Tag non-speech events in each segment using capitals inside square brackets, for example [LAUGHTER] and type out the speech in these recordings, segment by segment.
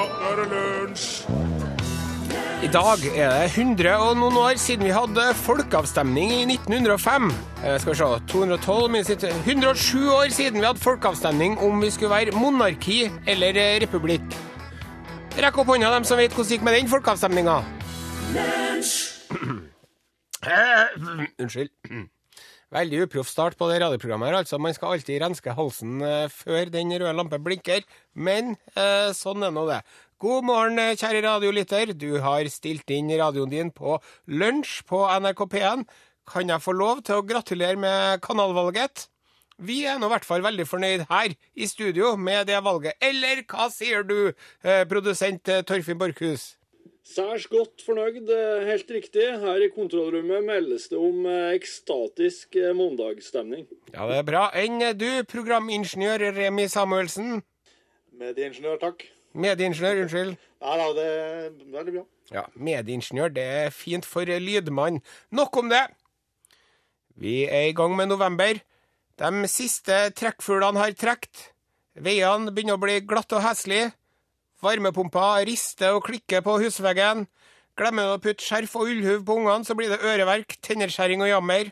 nå er det lunsj! I dag er det 100 og noen år siden vi hadde folkeavstemning i 1905. Eh, skal vi se 212 minus 107 år siden vi hadde folkeavstemning om vi skulle være monarki eller eh, republikk. Rekk opp hånda dem som vet hvordan det gikk med den folkeavstemninga. [CLEARS THROAT] Unnskyld. Veldig uproff start på det radioprogrammet. her, altså. Man skal alltid renske halsen eh, før den røde lampen blinker, men eh, sånn er nå det. God morgen, eh, kjære radiolytter. Du har stilt inn radioen din på lunsj på NRK P1. Kan jeg få lov til å gratulere med kanalvalget? Vi er nå i hvert fall veldig fornøyd her i studio med det valget. Eller hva sier du, eh, produsent eh, Torfinn Borchhus? Særs godt fornøyd. eh, Helt riktig. Her i kontrollrommet meldes det om eh, ekstatisk eh, mandagsstemning. Ja, det er bra. Enn du, programingeniør Remi Samuelsen? Medieingeniør, takk. Medieingeniør, unnskyld. Ja da, det er veldig bra. Ja, medieingeniør, det er fint for lydmann. Nok om det. Vi er i gang med november. De siste trekkfuglene har trukket. Veiene begynner å bli glatte og heslige. Varmepumpa rister og klikker på husveggen. Glemmer du å putte skjerf og ullhuv på ungene, så blir det øreverk, tennerskjæring og jammer.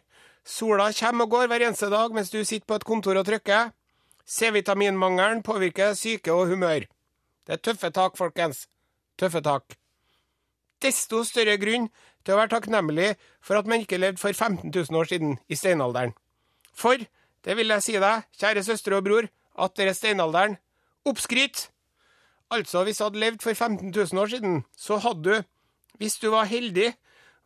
Sola kommer og går hver eneste dag mens du sitter på et kontor og trykker. C-vitaminmangelen påvirker syke og humør. Det er tøffe tak, folkens. Tøffe tak. Desto større grunn til å være takknemlig for at man ikke levde for 15 000 år siden, i steinalderen. For, det vil jeg si deg, kjære søstre og bror, at dere steinalderen Oppskryt! Altså, hvis du hadde levd for 15 000 år siden, så hadde du, hvis du var heldig,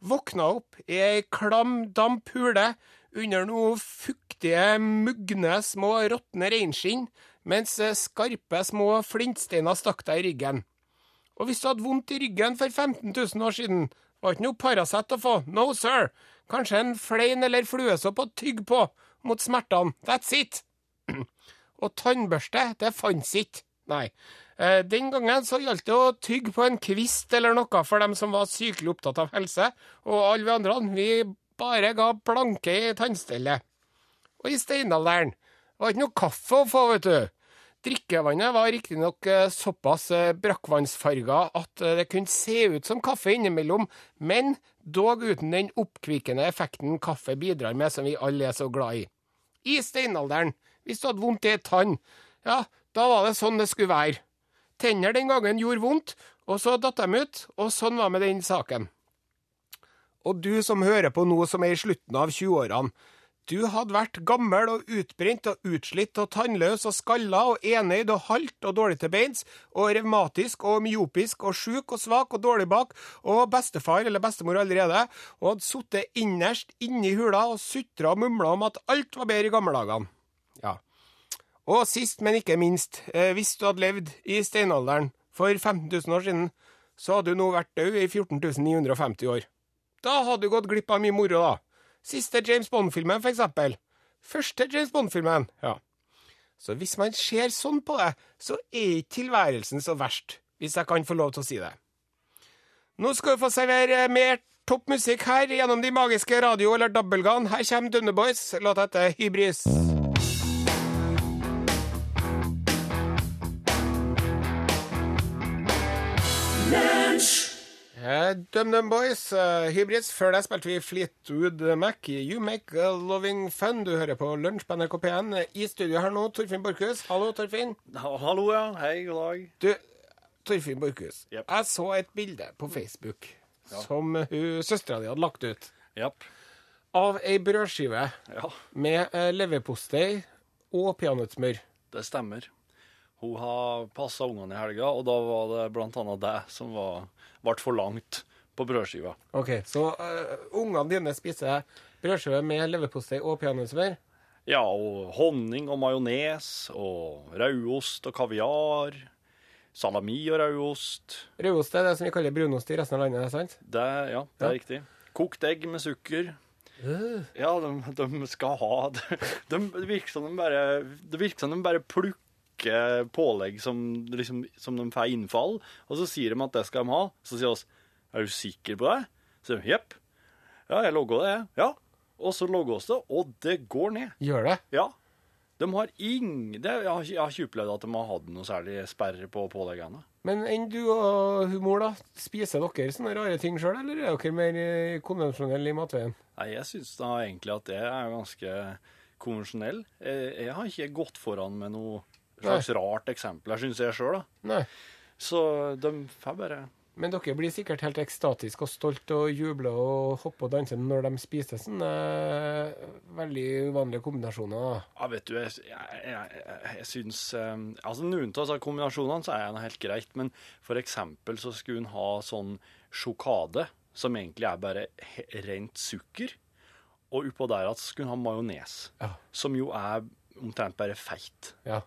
våkna opp i ei klam damphule under noe fuktige, mugne, små råtne reinskinn, mens skarpe, små flintsteiner stakk deg i ryggen. Og hvis du hadde vondt i ryggen for 15 000 år siden, var ikke noe Paracet å få, no sir, kanskje en flein eller fluesopp å tygge på mot smertene, that's it. [CLEARS THROAT] Og tannbørste, det fantes ikke, nei. Eh, Den gangen så gjaldt det å tygge på en kvist eller noe for dem som var sykelig opptatt av helse, og alle vi andre, vi bare ga planke i tannstellet. Og i steinalderen var det ikke noe kaffe å få, vet du. Drikkevannet var riktignok eh, såpass eh, brakkvannsfarga at det kunne se ut som kaffe innimellom, men dog uten den oppkvikende effekten kaffe bidrar med, som vi alle er så glad i. I steinalderen, hvis du hadde vondt i ei tann, ja, da var det sånn det skulle være. Tenner den gangen gjorde vondt, og så datt de ut, og sånn var med den saken. Og du som hører på nå som er i slutten av 20-årene, du hadde vært gammel og utbrent og utslitt og tannløs og skalla og enøyd og halt og dårlig til beins og revmatisk og myopisk og sjuk og svak og dårlig bak og bestefar eller bestemor allerede og hadde sittet innerst inni hula og sutra og mumla om at alt var bedre i gammeldagene. Ja. Og sist, men ikke minst, eh, hvis du hadde levd i steinalderen for 15 000 år siden, så hadde du nå vært død i 14 950 år. Da hadde du gått glipp av mye moro, da. Siste James Bond-filmen, for eksempel. Første James Bond-filmen, ja. Så hvis man ser sånn på det, så er ikke tilværelsen så verst, hvis jeg kan få lov til å si det. Nå skal vi få servere mer topp musikk her gjennom de magiske radio- eller dobbeltgane. Her kommer Dunne Boys, låta heter Hybris. DumDum Boys, uh, Hybrids. Før det spilte vi Fleetwood Mac. You make a loving fun. Du hører på Lunsj på NRK P1. I studio her nå, Torfinn Borchhus. Hallo, Torfinn. Hallo, ja. Hei, god dag. Du, Torfinn Borchhus. Yep. Jeg så et bilde på Facebook som hun, søstera di hadde lagt ut. Yep. Av ei brødskive Ja, med uh, leverpostei og peanøttsmør. det stemmer. Hun har passa ungene i helga, og da var det annet det som var, ble for langt på brødskiva. OK, så uh, ungene dine spiser brødskive med leverpostei og peanøttsmør? Ja, og honning og majones, og rødost og kaviar. Salami og rødost. Rødost er det som vi kaller brunost i resten av landet, sant? Det, ja, det Ja. er riktig. Kokt egg med sukker. Ja, de, de skal ha det. De, virker som de bare virker som de bare plukker pålegg som, liksom, som de får innfall, og så sier de at det skal de ha. Så sier oss Er du sikker på det? Så sier de jepp. Ja, jeg logger det, jeg. Ja. Og så logger oss det, og det går ned. Gjør det? Ja. De har ing... Det, jeg, har, jeg har ikke opplevd at de har hatt noe særlig sperre på påleggene. Men enn du og humor, da? Spiser dere sånne rare ting sjøl, eller er dere mer eh, konvensjonelle i matveien? Nei, jeg syns da egentlig at det er ganske konvensjonell. Jeg, jeg har ikke gått foran med noe slags rart eksempel, jeg syns jeg sjøl. Så de får bare Men dere blir sikkert helt ekstatiske og stolt og jubler og hopper og danser når de spiser sånne eh, veldig uvanlige kombinasjoner. Ja, vet du, jeg, jeg, jeg, jeg syns um, Altså, noen av kombinasjonene så er det helt greit, men for eksempel så skulle hun ha sånn sjokade, som egentlig er bare rent sukker, og oppå der at skulle hun ha majones, Ja. som jo er omtrent bare feit. Ja.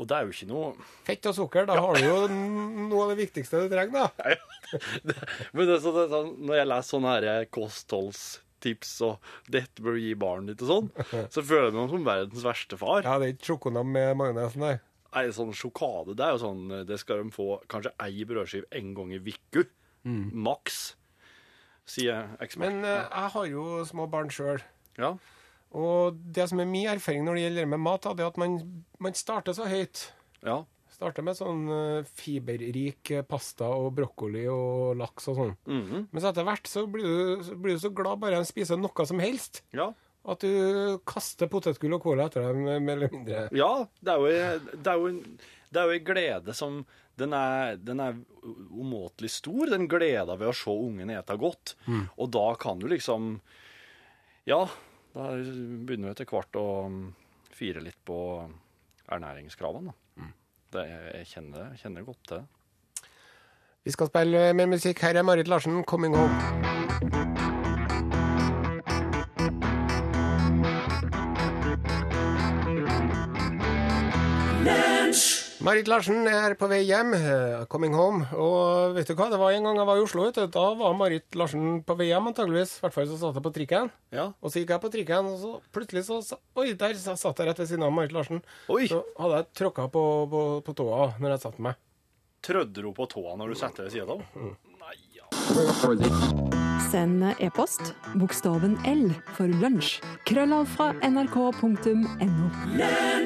Og det er jo ikke noe Fett og sukker, da har du jo noe av det viktigste du trenger, da. [LAUGHS] Men det, så, det, så, sånn, når jeg leser sånne her kostholdstips og 'dette bør du gi barnet ditt' og sånn, så føler jeg meg som verdens verste far. Ja, det er ikke sjokonam med majones, nei. Nei, sånn sjokade, det er jo sånn Det skal de få kanskje ei brødskive en gang i uka. Maks, sier eksperten. Men uh, jeg har jo små barn sjøl. ja. Og det som er min erfaring når det gjelder med mat, da, det er at man, man starter så høyt. ja. Starter med sånn eh, fiberrik eh, pasta og brokkoli og laks og sånn. Mhm. Men så etter hvert så blir, du, så blir du så glad bare de spiser noe som helst, ja. at du kaster potetgull og cola etter dem, mer eller mindre. Ja, det er jo, det er jo, en- det er jo en glede som den er, den er umåtelig stor, den gleda ved å se ungen ete godt. Og da kan du liksom Ja, da begynner vi etter hvert å um, fire litt på ernæringskravene. Mm. Det, jeg kjenner det. Kjenner godt til det. Vi skal spille mer musikk. Her er Marit Larsen, 'Coming Home'. Marit Larsen er på vei hjem, eh, 'coming home'. Og vet du hva, det var en gang jeg var i Oslo, vet du. da var Marit Larsen på vei hjem antageligvis. I hvert fall så satt jeg på trikken. Ja. Og så gikk jeg på trikken, og så plutselig så Oi, der sa- satt jeg rett ved siden av Marit Larsen. Oi! Så hadde jeg tråkka på, på, på tåa når jeg satte meg. Trødde du på tåa når du satte deg ved siden av? Nei, ja. Send e-post bokstaven L for lunsj. Krøllav fra nrk.no. Eh,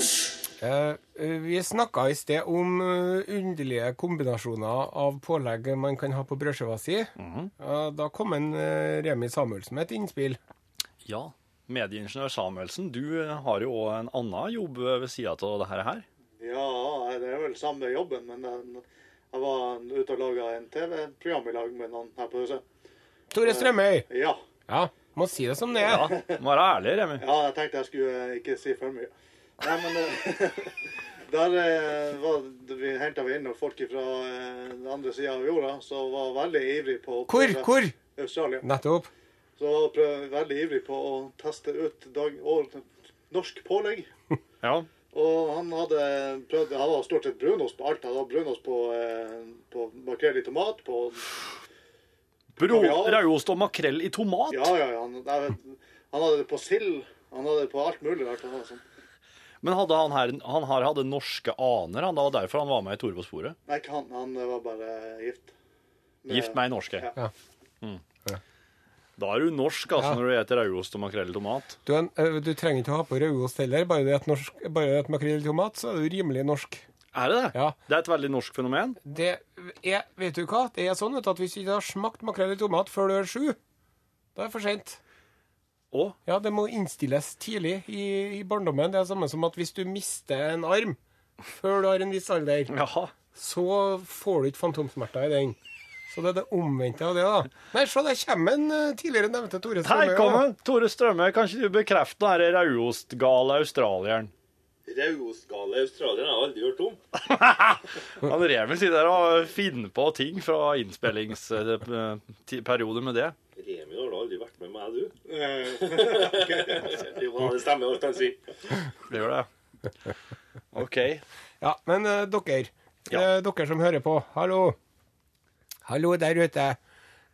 vi snakka i sted om eh, underlige kombinasjoner av pålegg man kan ha på brødskiva si. Eh, da kom en eh, Remi Samuelsen med et innspill. ja. Medieingeniør Samuelsen, du eh, har jo òg en annen jobb ved sida av dette her. Ja, det er vel samme jobben, men jeg, jeg var ute og laga en TV-program i lag med noen her på huset. Tore Strømøy! Ja. Ja, må si det som det er. Ja, må være ærlig, Remi. ja, jeg tenkte jeg skulle eh, ikke si for mye. Nei, men eh, [LAUGHS] Der eh, var, vi henta noen folk fra eh, den andre sida av jorda som var veldig ivrig på å Hvor? prøve- Hvor? Australia. Nettopp. Så var prøv, veldig ivrig på å teste ut dag, og, norsk pålegg. [LAUGHS] Ja. Og han hadde prøvd Han var stort sett brunost på alt. Han hadde brunost på, eh, på makrell i tomat, på Bro. Rauost og makrell i tomat. Ja, ja, ja. Han, han hadde det på sild. Han hadde det på alt mulig rart. hadde sånn. Men hadde han her Han her hadde norske aner, han. Det var derfor han var med i Tore på sporet. Nei, ikke han. Han var bare gift. Med- Gift med ei norske. Ja. Mm. Da er du norsk altså, Ja. når du spiser rødost og makrell i tomat. Du, eh, du trenger ikke å ha på rødost heller. Bare det er et makrell i tomat, så er du rimelig norsk. Er det det? Ja. Det er et veldig norsk fenomen. Det er, vet du hva? Det er sånn vet du, at hvis du ikke har smakt makrell i tomat før du er sju, da er det for seint. Og Ja, det må innstilles tidlig i, i barndommen. Det er det samme som at hvis du mister en arm før du har en viss alder, Jaha. så får du ikke fantomsmerter i den. Så det er det omvendte av det, da. Nei, se, der kommer en eh, tidligere nevnte Tore Her Strømøy. kom da. Tore Strømme, kan ikke du bekrefte den her rauostgale australieren? Raustgale australier har jeg aldri hørt om. [LAUGHS] Han Reven sitter der og finner på ting fra innspillingsperioder med det. Remi har da aldri vært med meg, du. [LAUGHS] Jo, det stemmer alt han sier. Det gjør det. OK. Ja, men uh, dere, Ja. eh, dere som hører på, hallo. Hallo der ute.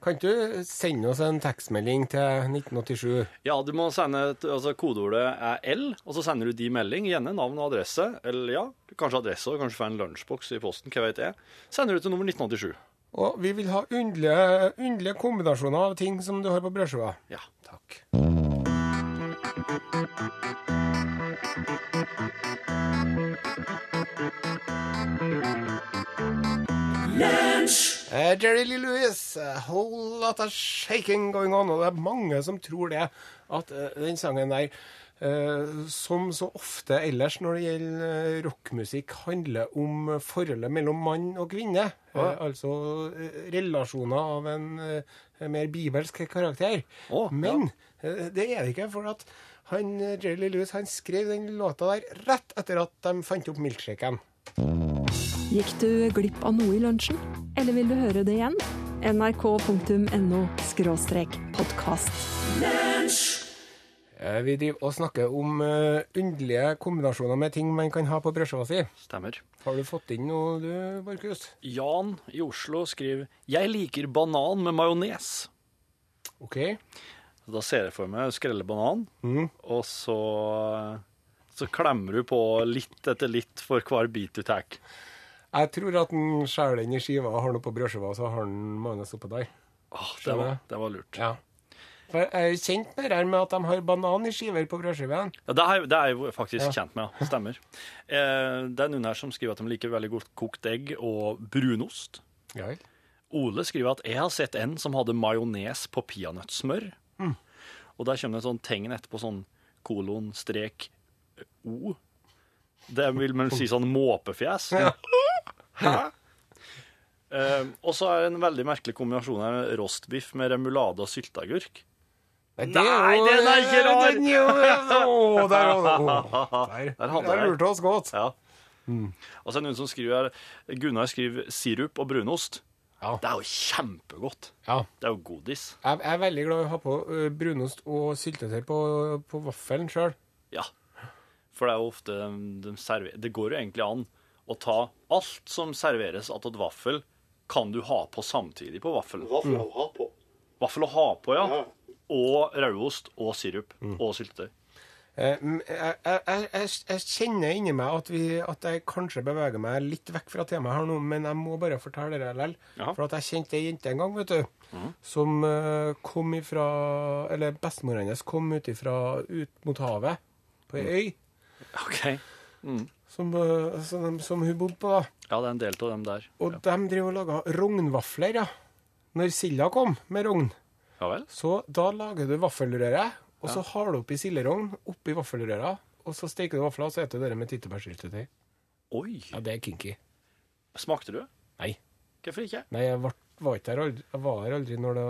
Kan du sende oss en tekstmelding til 1987? Ja, du må sende et, altså Kodeordet er L, og så sender du de melding. Gjerne navn og adresse. Eller ja, kanskje adresse, og kanskje få en lunsjboks i posten. Hva vet jeg. Sender du til nummer 1987. Og vi vil ha underlige, underlige kombinasjoner av ting som du har på brødskiva. Ja. Takk. Er Jerry Lee Lewis. A whole lot of shaking going on. Og det er mange som tror det, at uh, den sangen der Uh, som så ofte ellers når det gjelder eh, rockmusikk, handler om eh, forholdet mellom mann og kvinne. Eh, altså uh, relasjoner av en eh, mer bibelsk karakter. Å, Men eh, det er det ikke, for at han, eh, Jerry Lewis han skrev den låta der rett etter at de fant opp milkshaken. Gikk du glipp av noe i lunsjen? Eller vil du høre det igjen? nrk.no podkast. Eh, Vi driver og snakker om eh, underlige kombinasjoner med ting man kan ha på brødskiva si. Stemmer. Har du fått inn noe, du, Markus? Jan i Oslo skriver 'Jeg liker banan med majones'. OK. Da ser jeg for meg å skrelle banan, Mm. og så, så klemmer du på litt etter litt for hver bit du tar. Jeg tror at han skjærer den i skiva og har noe på brødskiva, og så har han majones oppå der. Åh, det, var, det var lurt. Ja. For jeg er kjent med det her med at de har banan i skiver på brødskiven. Ja, det, er, det er jeg jo faktisk Ja. kjent med, ja. Stemmer. [LAUGHS] Eh, det er noen her som skriver at de liker veldig godt kokt egg og brunost. Ja. Ole skriver at jeg har sett en som hadde majones på peanøttsmør. Mm. Og der kommer det et sånn tegn etterpå, sånn kolon, strek, o. Det vil man si sånn måpefjes. Hæ? [LAUGHS] Eh, og så er det en veldig merkelig kombinasjon her, rostbiff med remulade og sylteagurk. Nei, Nei, den er ikke rar! Den, jo, [LAUGHS] å, der, å, [LAUGHS] der. Der Der lurte oss godt. Ja. Og så er det noen som skriver her Gunnar skriver sirup og brunost. Ja. Det er jo kjempegodt. Ja. Det er jo godis. Jeg jeg er veldig glad i å ha på brunost og syltetøy på, på vaffelen sjøl. Ja. For det er jo ofte de server... Det går jo egentlig an å ta alt som serveres attåt vaffel, kan du ha på samtidig på vaffelen. Vaffel å ha på. Vaffel å ha på, ja. Ja. Og rødost og sirup og syltetøy. Eh, mm, Jeg, jeg, jeg, jeg, jeg kjenner inni meg at, vi, at jeg kanskje beveger meg litt vekk fra temaet her nå, men jeg må bare fortelle det likevel. Ja. For at jeg kjente ei jente en gang, vet du, som eh, kom ifra Eller bestemoren hennes kom ut ifra ut mot havet, på ei øy, OK. Som, eh, som, som hun bodde på, da. Ja, det er en del av dem der. Og de driver og lager rognvafler, ja. Når silda kom med rogn. Ja vel? Så da lager du vaffelrøret, og så har du oppi silderogn oppi vaffelrøra, og så steker du vafler, og så spiser du det med tyttebærsyltetøy. Oi. Ja, det er kinky. Smakte du? Nei. Hvorfor ikke? Nei, jeg var, var ikke der aldri, jeg var her aldri når det,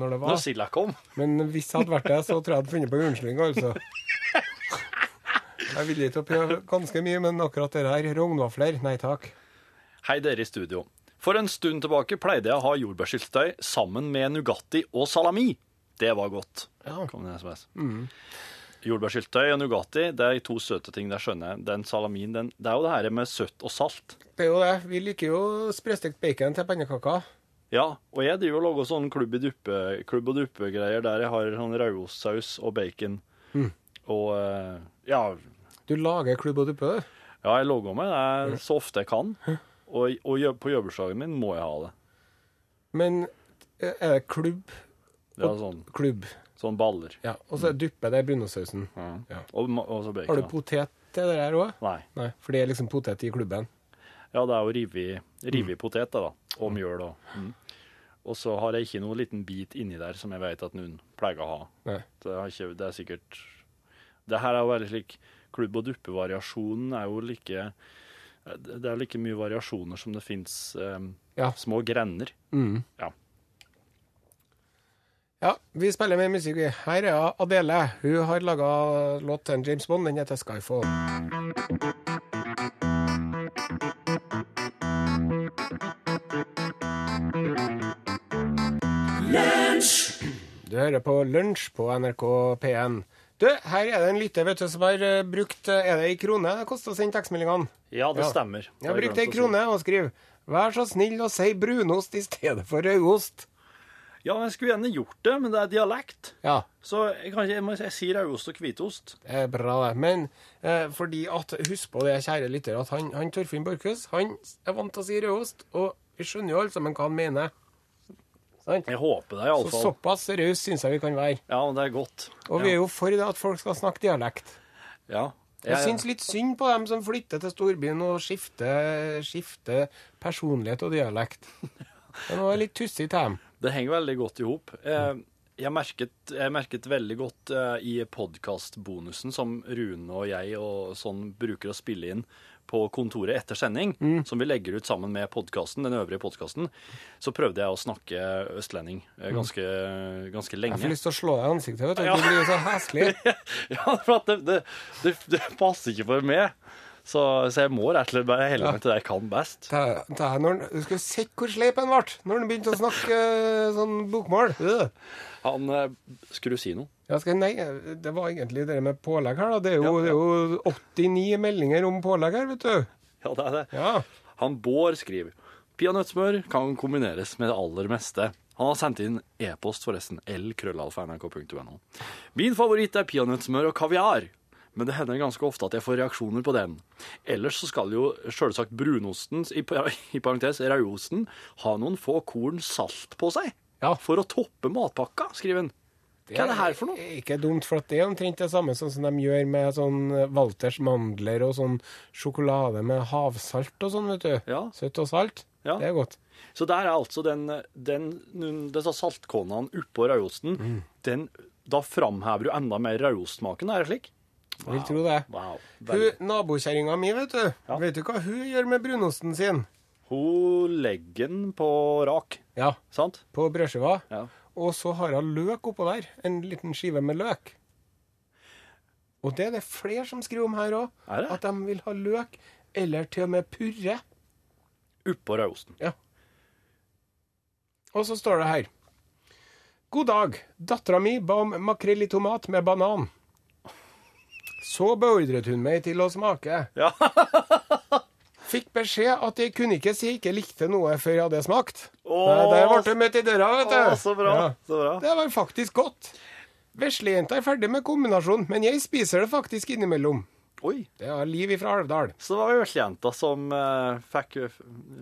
når det Når var. silda kom? Men hvis jeg hadde vært der, så tror jeg jeg hadde funnet på unnskyldning, altså. [LAUGHS] Jeg er villig til å prøve ganske mye, men akkurat det her, rognvafler, nei takk. Hei, dere i studio. For en stund tilbake pleide jeg å ha jordbærsyltetøy sammen med Nugatti og salami. Det var godt. Ja. Kom det SMS. Jordbærsyltetøy og Nugatti det er to søte ting. Det skjønner jeg. Den salamien, den, det er jo det her med søtt og salt. Det er jo det. Vi liker jo sprøstekt bacon til pannekaker. Ja, og jeg driver og lager sånn klubb, duppe, klubb og duppe-greier der jeg har sånn rødostsaus og bacon. Og eh, ja, Du lager klubb og duppe, du. ja, jeg logger meg det så ofte jeg kan. Og, og på jobbeslaget min må jeg ha det. Men eh, er det klubb? Det er sånn, Klubb. sånn baller. Ja. Og så duppe, det i brunostausen. Ja. Og, ma- og så Har du potet til det der òg? Nei. Nei, for det er liksom potet i klubben. Ja, det er jo rivig rivet potet, da. Og mjøl og mm. Og så har jeg ikke noen liten bit inni der som jeg vet at noen pleier å ha. Det, har ikke, det er sikkert Det her er jo veldig slik Klubb- og duppe-variasjonen er jo like Det er like mye variasjoner som det fins Ja. små grender. Mm. Ja. Ja, vi spiller mer musikk. vi. Her er Adele. Hun har laga låt til James Bond. Den heter Skyfall. Du hører på Lunsj på NRK P1. Du, her er det en lytter vet du, som har eh, brukt eh, Er det ei krone det koster å sende tekstmeldingene? Ja, det Ja. stemmer. Jeg har brukt ei krone og skriver Vær så snill å si brunost i stedet for rødost. Ja, jeg skulle gjerne gjort det, men det er dialekt. Ja, Så jeg, kan ikke, jeg må si jeg sier rødost og hvitost. det er bra, det. Men eh, fordi at Husk på det, kjære lytter, at han, han Torfinn Borchhus han er vant til å si rødost, og vi skjønner jo alle sammen hva han mener. Sant? Jeg håper det, Så iallfall. såpass seriøs syns jeg vi kan være. Ja, det er godt. Og vi er jo for det at folk skal snakke dialekt. Ja. Jeg syns litt synd på dem som flytter til storbyen og skifter, skifter personlighet og dialekt. Det var litt tussig til dem. Det henger veldig godt i hop. Eh, Jeg jeg merket veldig godt eh, i podkastbonusen som Rune og jeg og sånn bruker å spille inn på kontoret etter sending, som vi legger ut sammen med podkasten, den øvrige podkasten, så prøvde jeg å snakke østlending ganske, ganske, lenge. Jeg får lyst til å slå deg i ansiktet, vet du. Ja. Du blir jo så heslig. [LAUGHS] Ja, for det, det, det, det passer ikke for meg. Så, så jeg må rett og slett bare helle meg til det jeg kan best. Det det når, du skulle sett hvor sleip han ble når han begynte å snakke eh, sånn bokmål. Han eh, skulle du si noe? Ja, skal, nei, det var egentlig det med pålegg her. Det, er jo, det er jo 89 meldinger om pålegg her, vet du. Ja, det er det. Ja. Han Bård skriver Peanøttsmør kan kombineres med det aller meste. Han har sendt inn e-post, forresten. lkrøllalfa.nrk.no. Min favoritt er peanøttsmør og kaviar. Men det hender ganske ofte at jeg får reaksjoner på den. Ellers så skal jo selvsagt brunosten, [LAUGHS] i, parentes rødosten, ha noen få korn salt på seg. Ja. For å toppe matpakka, skriver han. Hva er det her for noe? Ikke dumt, for det er omtrent det samme sånn som de gjør med sånn Walters mandler og sånn sjokolade med havsalt og sånn, vet du. Ja. Søtt og salt. Ja. Det er godt. Så der er altså den, den, disse saltkornene oppå rødosten, Mm. den, da framhever du enda mer rødostsmaken, er det slik? Jeg vil tro det. Wow. Nabokjerringa mi, vet du. Ja. Vet du hva hun gjør med brunosten sin? Hun legger den på rak, Ja, sant? på brødskiva. Ja. Og så har hun løk oppå der. En liten skive med løk. Og det er det flere som skriver om her òg. At de vil ha løk, eller til og med purre. Oppå rødosten. Og så står det her. God dag. Dattera mi ba om makrell i tomat med banan. Så beordret hun meg til å smake. Ja. [LAUGHS] Fikk beskjed at jeg kunne ikke si ikke likte noe før jeg hadde smakt. Åh, Der ble du møtt i døra, vet du. Åh, så bra. Ja. Så bra. Det var faktisk godt. Veslejenta er ferdig med kombinasjonen, men jeg spiser det faktisk innimellom. Oi. Det er Liv fra Alvdal. Så det var veslejenta som uh, fikk,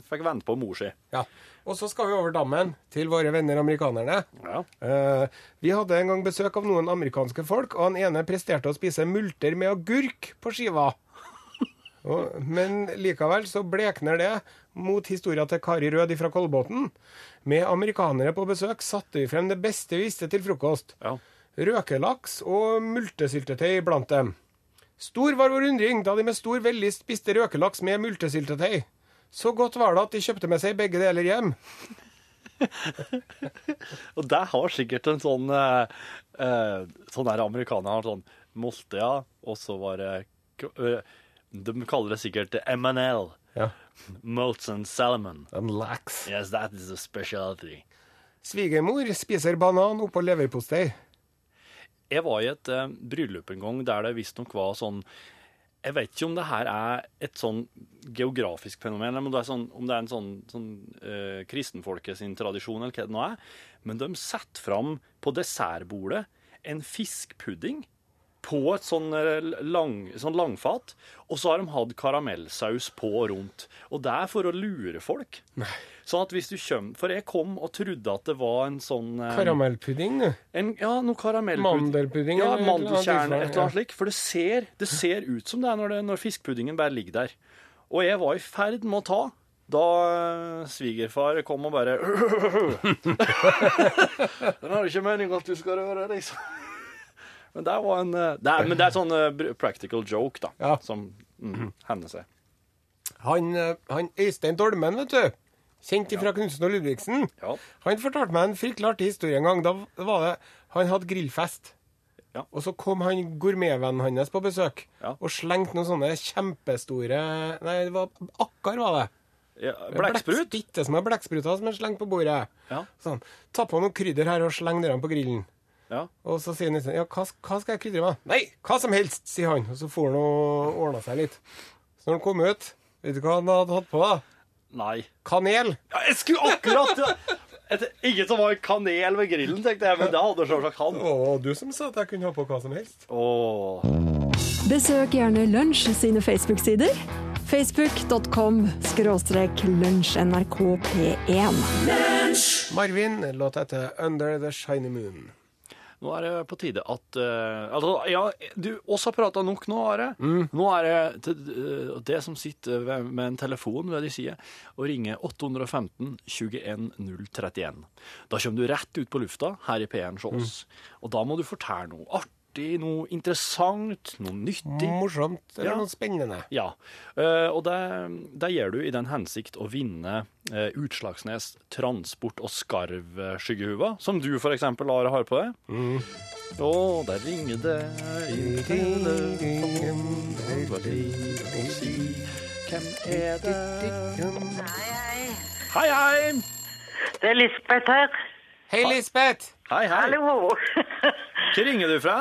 fikk vente på mor si. Ja. Og så skal vi over dammen til våre venner amerikanerne. Ja. Uh, vi hadde en gang besøk av noen amerikanske folk, og han ene presterte å spise multer med agurk på skiva. Og, men likevel så blekner det mot historia til Kari Rød fra Kolbotn. Med amerikanere på besøk satte vi frem det beste vi visste til frokost. Ja. Røkelaks og multesyltetøy blant dem. Stor var vår undring da de med stor vellyst spiste røkelaks med multesyltetøy. Så godt var det at de kjøpte med seg begge deler hjem. [LAUGHS] Og det har sikkert en sånn eh, eh, Sånn der amerikaner har sånn Moltea, og så var det eh, De kaller det sikkert M&L. Ja. Molten salmon. And lax. Yes, that is a speciality. Svigermor spiser banan oppå leverpostei. Jeg var i et eh, bryllup en gang der det visstnok var sånn Jeg vet ikke om det her er et sånn geografisk fenomen, eller om det er, sånn, om det er en sånn, sånn eh, kristenfolket sin tradisjon, eller hva det nå er. Men de setter fram på dessertbordet en fiskpudding på et sånn, eh, lang, sånn langfat, og så har de hatt karamellsaus på og rundt. Og det er for å lure folk. Sånn at hvis du kommer For jeg kom og trodde at det var en sånn eh, Karamellpudding, du. en, ja, noe karamellpudding. Mandelpudding, Ja, mandelkjerne, et eller annet slikt. For det ser, det ser ut som det er når, det, når fiskpuddingen bare ligger der. Og jeg var i ferd med å ta da eh, svigerfar kom og bare [LAUGHS] Den har ikke meningen at du skal røre, liksom. Men det var en eh, det er, Men det er sånn uh, practical joke, da, Ja. som mm, hender seg. Han, eh, han Øystein Dolmen, vet du. Kjent fra Knutsen og Ludvigsen. Ja. Han fortalte meg en fryktelig artig historie en gang. Da var det Han hadde grillfest. Ja. Og så kom han gourmetvennen hans på besøk Ja. og slengte noen sånne kjempestore Nei, det var akkar, var det. Ja, Blekksprut? Bitte små blekkspruter som han slengte på bordet. Ja. Sånn. Ta på noe krydder her og sleng dere på grillen. Ja. Og så sier han liksom, ja, hva, hva skal jeg krydre med? Nei, hva som helst, sier han. Og så får han og ordna seg litt. Så når han kom ut, vet du hva han hadde hatt på da? Nei. Kanel. Ja, jeg skulle akkurat et, Ingen som har kanel ved grillen, tenkte jeg, men det hadde selvsagt han. Å, du som sa at jeg kunne ha på hva som helst. Åh. Besøk gjerne Lunsj sine Facebook-sider. Facebook.com skråstrek lunsjnrkp1. Marvin, låt etter Under the Shiny Moon. Nå er det på tide at uh, altså, Ja, du oss har prata nok nå, Are. Nå er det til, eh, det som sitter ved, med en telefon ved din side, og ringer 815 21 031. Da kommer du rett ut på lufta her i P1 hos oss. Og da må du fortelle noe artig, noe interessant, noe nyttig. Morsomt eller Ja. noe spennende. Ja, eh, og det, det gjør du i den hensikt å vinne eh, Utslagsnes transport- og skarvskyggehuva, som du eksempel, Are, har på deg. Mm. Å, der ringer det i telefonen, og hva blir å si? Hvem er det? Hei, hei. Hei, hei! Det er Lisbeth her. Hei, Lisbeth! Hei, hei. Hallo. [LAUGHS] Hvor ringer du fra?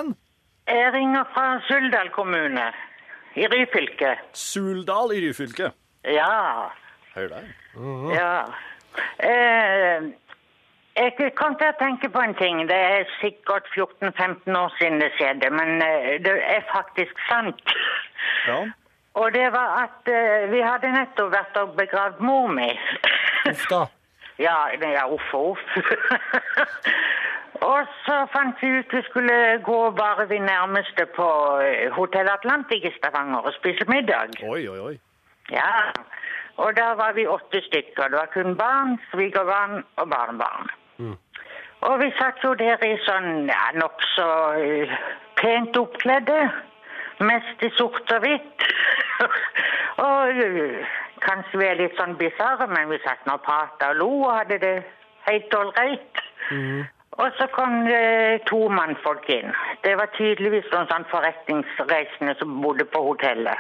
Jeg ringer fra Suldal kommune i Ryfylke. Suldal i Ryfylke. Ja, Hør der. ja. Eh, jeg kom til å tenke på en ting. Det er sikkert 14-15 år siden det skjedde, men eh, det er faktisk sant. Ja. Og det var at eh, vi hadde nettopp vært og begravd mor mi. Uff da. Ja, nei, ja, uff og uff. [LAUGHS] og så fant vi ut vi skulle gå bare vi nærmeste på eh, Hotell Atlantic i Stavanger og spise middag. Oi, oi, oi. Ja, og da var vi åtte stykker. Det var kun barn, svigerbarn og barnebarn. Og vi satt jo der i sånn ja, nokså uh, pent oppkledde. Mest i sort og hvitt. [LAUGHS] og uh, kanskje vi er litt sånn bisarre, men vi satt nå og prata og lo og hadde det helt ålreit. Og så kom det to mannfolk inn. Det var tydeligvis noen sånn forretningsreisende som bodde på hotellet.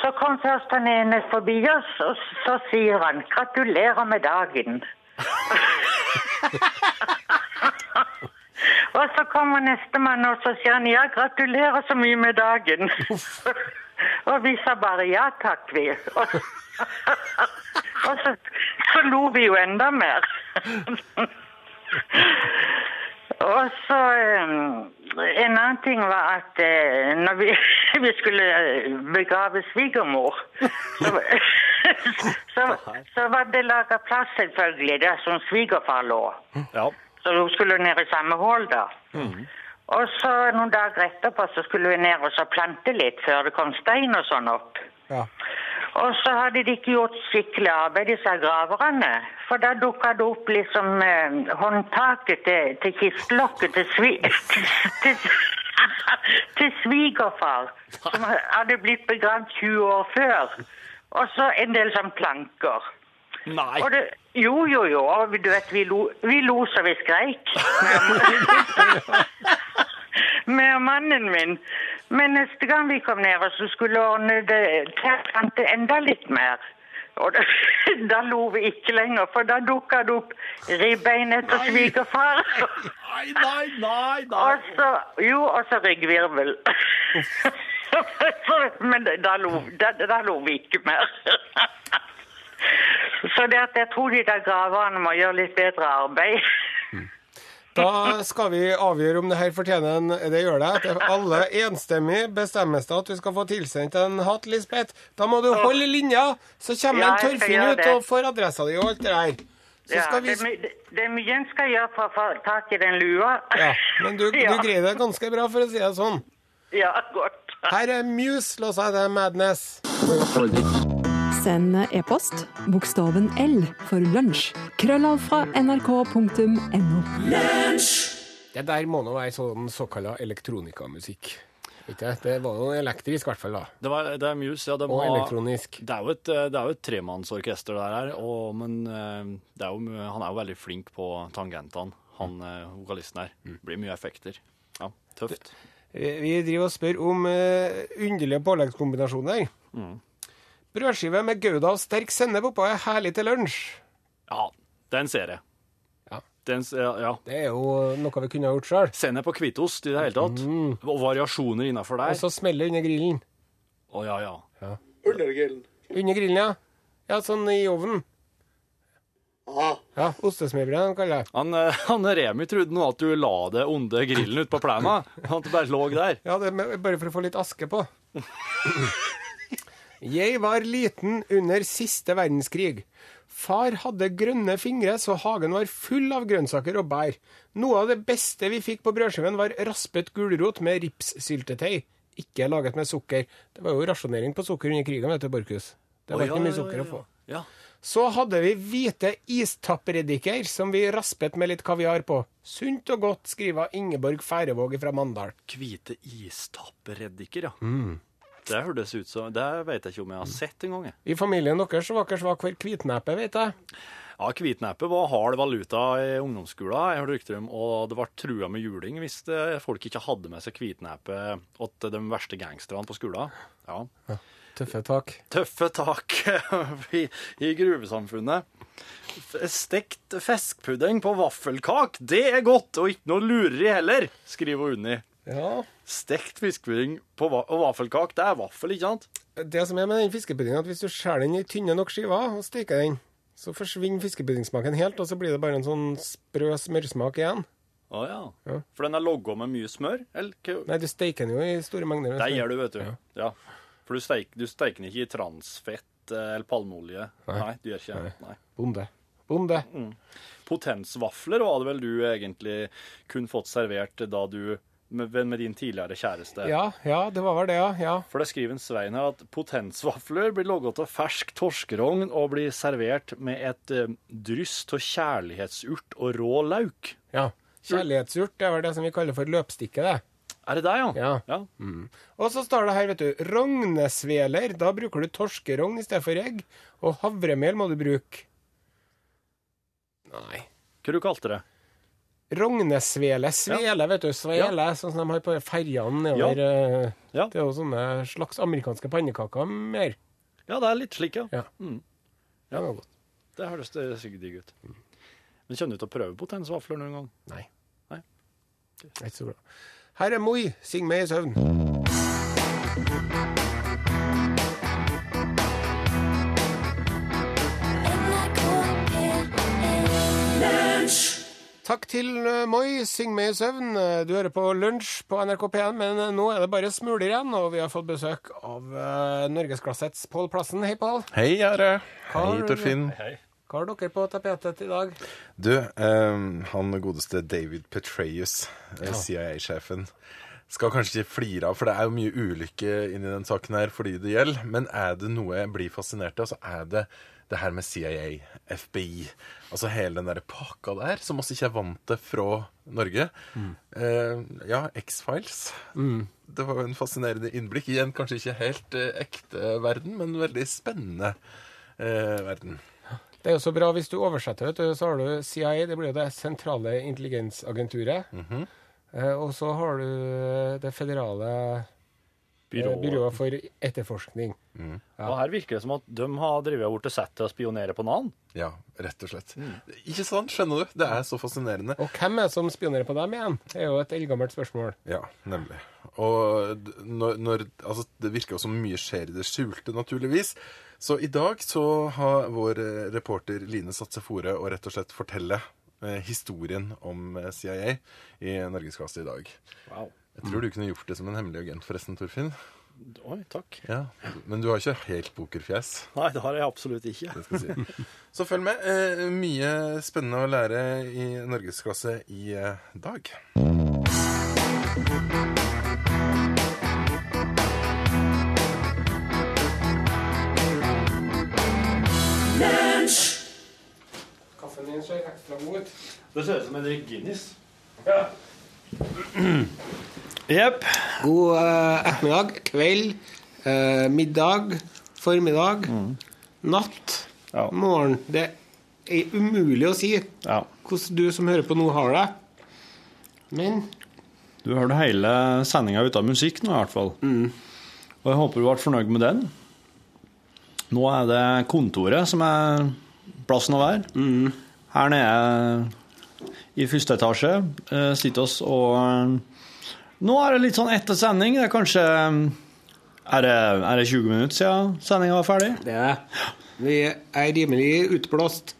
Så kom først han ene forbi oss, og så sier han 'gratulerer med dagen'. [LAUGHS] [LAUGHS] og så kommer nestemann og så sier han 'ja, gratulerer så mye med dagen'. [LAUGHS] og vi sa bare 'ja takk', vi. Og, [LAUGHS] og så, så lo vi jo enda mer. [LAUGHS] Og så eh, En annen ting var at eh, når vi, [LAUGHS] vi skulle eh, begrave svigermor, så, så, så var det laga plass, selvfølgelig, der som svigerfar lå. Ja. Så hun skulle ned i samme hull, da. Og så noen dager etterpå så skulle vi ned og så plante litt før det kom stein og sånn opp. Ja. Og så hadde de ikke gjort skikkelig arbeid, disse graverne. For da dukka det opp liksom eh, håndtaket til, til kistelokket til, svi, [LAUGHS] til, til svigerfar, som hadde blitt begravd 20 år før. Og så en del sånn planker. Nei. Og det, jo, jo, jo. Og du vet, vi lo, vi lo så vi skreik. [LAUGHS] Med mannen min. Men neste gang vi kom ned så skulle ordne det til, enda litt mer. Og da, [LAUGHS] da lo vi ikke lenger, for da dukka det opp ribbein etter svigerfar. Nei, nei, nei, nei. Og så, jo, og så ryggvirvel. [LAUGHS] Men da lo, da, da lo vi ikke mer. [LAUGHS] Så det at jeg tror de der graverne må gjøre litt bedre arbeid. Da skal vi avgjøre om det her fortjener en Det gjør det. Etter alle enstemmig bestemmes det at du skal få tilsendt en hatt, Lisbeth. Da må du holde linja, så kommer Ja, en Torfinn ut og får adressa di og alt det der. Så Ja, skal vi det, er mye en skal gjøre for å få tak i den lua. Ja, men du, [LAUGHS] du Ja. greier det ganske bra, for å si det sånn. Ja, godt. Her er Muse, låsa det Madness. Send e-post bokstaven L for lunsj. Krøllav fra nrk.no. Det der må nå være sånn såkalla elektronikamusikk. Ikke? det? Det var jo elektrisk, i hvert fall. da. Det, var, det er Muse, ja. Det Og må, elektronisk. Det er jo et, det er jo et tremannsorkester der her, og, men eh, det er jo, han er jo veldig flink på tangentene, han eh, vokalisten her. Mm. Blir mye effekter. Ja, tøft. Vi driver og spør om uh, underlige påleggskombinasjoner. Brødskive med gouda og sterk sennep oppå er herlig til lunsj. Ja, den ser jeg. Ja. Den, ja, ja. Det er jo noe vi kunne ha gjort sjøl. Sennep på hvitost i det hele tatt. Og variasjoner innafor der. Og så smeller det under grillen. Å ja, ja. Under grillen. Under grillen, ja. Ja, sånn i ovnen. Ja, Ostesmørbrød, kaller jeg. Han, eh, han Remi trodde nå at du la det onde grillen ute på plena. At det bare lå der. Ja, det er bare for å få litt aske på. [LAUGHS] Jeg var liten under siste verdenskrig. Far hadde grønne fingre, så hagen var full av grønnsaker og bær. Noe av det beste vi fikk på brødskiven, var raspet gulrot med ripssyltetøy. Ikke laget med sukker. Det var jo rasjonering på sukker under krigen, vet du, Borchhus. Det var oh, ja, ikke mye ja, sukker ja, å få. Ja. Så hadde vi hvite istappereddiker som vi raspet med litt kaviar på. Sunt og godt, skriver Ingeborg Færøvåg fra Mandal. Hvite istappereddiker, ja. Det hørtes ut som Det vet jeg ikke om jeg har sett engang. I familien deres så var dere svak for hvitnepe, vet jeg. Ja, Hvitneppe var hard valuta i ungdomsskolen, jeg hørte rykter om, og det ble trua med juling hvis det, folk ikke hadde med seg hvitneppe til de verste gangsterne på skolen. Ja. Tøffe tak. Tøffe tak [LAUGHS] i, i gruvesamfunnet. Stekt fiskpudding på vaffelkak, det er godt, og ikke noe lureri heller, skriver Unni. Ja. Stekt fiskepudding og vaffelkak, det er vaffel, ikke sant? Det som er med den fiskepuddingen, at hvis du skjærer den i tynne nok skiver og steker den, så forsvinner fiskepuddingsmaken helt, og så blir det bare en sånn sprø smørsmak igjen. Å ja. Ja. For den er logga med mye smør? Eller? Nei, du steker den jo i store mengder. Det gjør du, vet du. Ja. Ja. For du steiker, den ikke i transfett eh, eller palmeolje. Nei. Nei. du gjør ikke det. Nei. Bonde. Bonde. Potensvafler var det vel du egentlig kun fått servert da du med, med din tidligere kjæreste. Ja, ja, det var vel det, ja. ja. For det skriver en Svein her at potensvafler blir laget av fersk torskerogn og blir servert med et eh, dryss av kjærlighetsurt og rå lauk. ja. Kjærlighetsurt det er vel det som vi kaller for løpstikke, det. Er det det, ja? Ja. ja. Og så står det her, vet du, rognesveler. Da bruker du torskerogn i stedet for egg. Og havremel må du bruke. Nei. Hva du kalte det? Rognesvele. Svele, vet du. Svele, sånn som de har på ferjene nedover. eh, Ja. Det er jo sånne slags amerikanske pannekaker mer. Ja, det er litt slik, ja. Ja. Mm. Det var godt. Det høres sikkert digg ut. Men kjenner du til å prøve potensvafler noen gang? Nei. Nei. Ikke så bra. Her er Moi. Syng med i søvn. Takk til eh, Moi, syng med i søvn. Eh, Du hører på Lunsj på NRK P1, men eh, nå er det bare smuler igjen, og vi har fått besøk av uh, norgesklassets Pål Plassen. Hei, Pål. Hei, Are. Hei, Torfinn. Hei. Hva har dere på tapetet i dag? Du, um, han godeste David Petraeus, CIA-sjefen, skal kanskje ikke flire av, for det er jo mye ulykke inni den saken her fordi det gjelder. Men er det noe jeg blir fascinert av, så er det det her med CIA, FBI, altså hele den der pakka der, som oss ikke er vant til fra Norge. Eh, ja, X-Files. Det var jo en fascinerende innblikk i en kanskje ikke helt eh, ekte verden, men veldig spennende eh, verden. Det er jo så bra hvis du oversetter, vet du, så har du CIA, det blir jo det sentrale intelligensagenturet. Eh, og så har du det federale Eh, byrået for etterforskning. Og her virker det som at de har drevet og blitt sett til å spionere på noen. Ja, rett og slett. Ikke sant, skjønner du? Det er så fascinerende. Og hvem er det som spionerer på dem igjen? Det er jo et eldgammelt spørsmål. Ja, nemlig. Og når, når Altså, det virker jo som mye skjer i det skjulte, naturligvis. Så i dag så har vår eh, reporter Line satt seg fore å rett og slett fortelle eh, historien om eh, CIA i Norgesklasse i dag. Wow. Jeg tror du kunne gjort det som en hemmelig agent, forresten, Torfinn. Oi, takk. Ja, Men du har ikke helt pokerfjes. Nei, det har jeg absolutt ikke. det skal si. Så følg med. Eh, mye spennende å lære i norgesklasse i eh, dag. Kaffen din ser ekstra god ut. Det ser ut som en Guinness. Guinness. Jepp. God uh, ettermiddag, kveld, uh, middag, formiddag, natt, Ja. morgen. Det er umulig å si Ja. hvordan du som hører på nå har det. Men Du hørte hele sendinga uten musikk nå, i hvert fall. Og jeg håper du ble fornøyd med den. Nå er det kontoret som er plassen å være. Her nede i første etasje eh, sitter oss og Nå er det litt sånn etter sending. Det er kanskje Er det, er det 20 minutter siden sendinga var ferdig? det er Vi er rimelig utblåst.